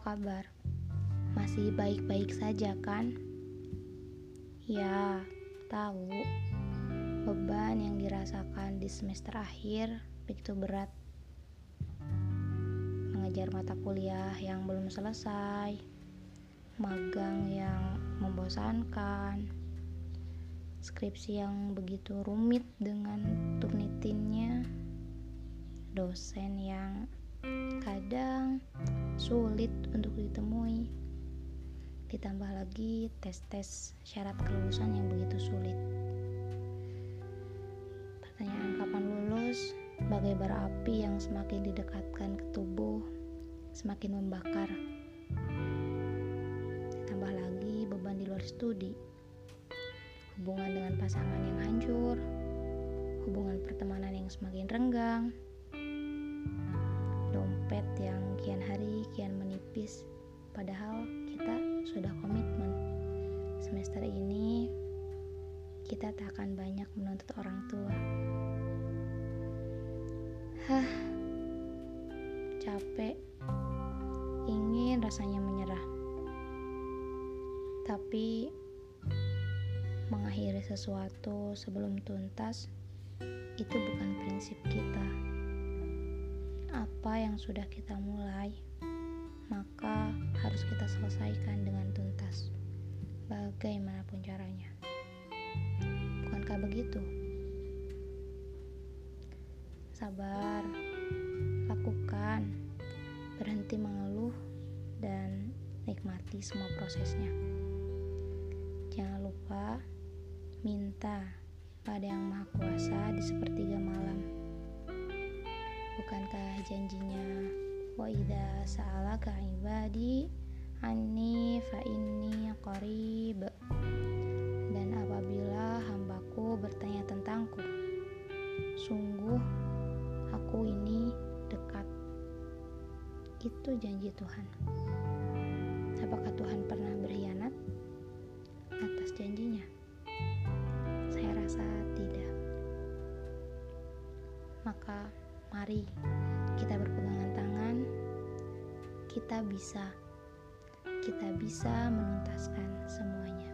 kabar? Masih baik-baik saja kan? Ya, tahu. Beban yang dirasakan di semester akhir begitu berat. Mengejar mata kuliah yang belum selesai, magang yang membosankan, skripsi yang begitu rumit dengan turnitinnya, dosen yang kadang sulit untuk ditemui. Ditambah lagi tes-tes syarat kelulusan yang begitu sulit. Pertanyaan kapan lulus bagai bara api yang semakin didekatkan ke tubuh, semakin membakar. Ditambah lagi beban di luar studi. Hubungan dengan pasangan yang hancur, hubungan pertemanan yang semakin renggang, kita tak akan banyak menuntut orang tua. Hah capek. Ingin rasanya menyerah. Tapi mengakhiri sesuatu sebelum tuntas itu bukan prinsip kita. Apa yang sudah kita mulai, maka harus kita selesaikan dengan tuntas, bagaimanapun caranya. Bukankah begitu? Sabar, lakukan, berhenti mengeluh, dan nikmati semua prosesnya. Jangan lupa minta pada Yang Maha Kuasa di sepertiga malam bukankah janjinya wa idza sa'alaka ibadi anni fa inni qarib bertanya tentangku. Sungguh aku ini dekat. Itu janji Tuhan. Apakah Tuhan pernah berkhianat atas janjinya? Saya rasa tidak. Maka Mari kita berpegangan tangan. Kita bisa, kita bisa menuntaskan semuanya.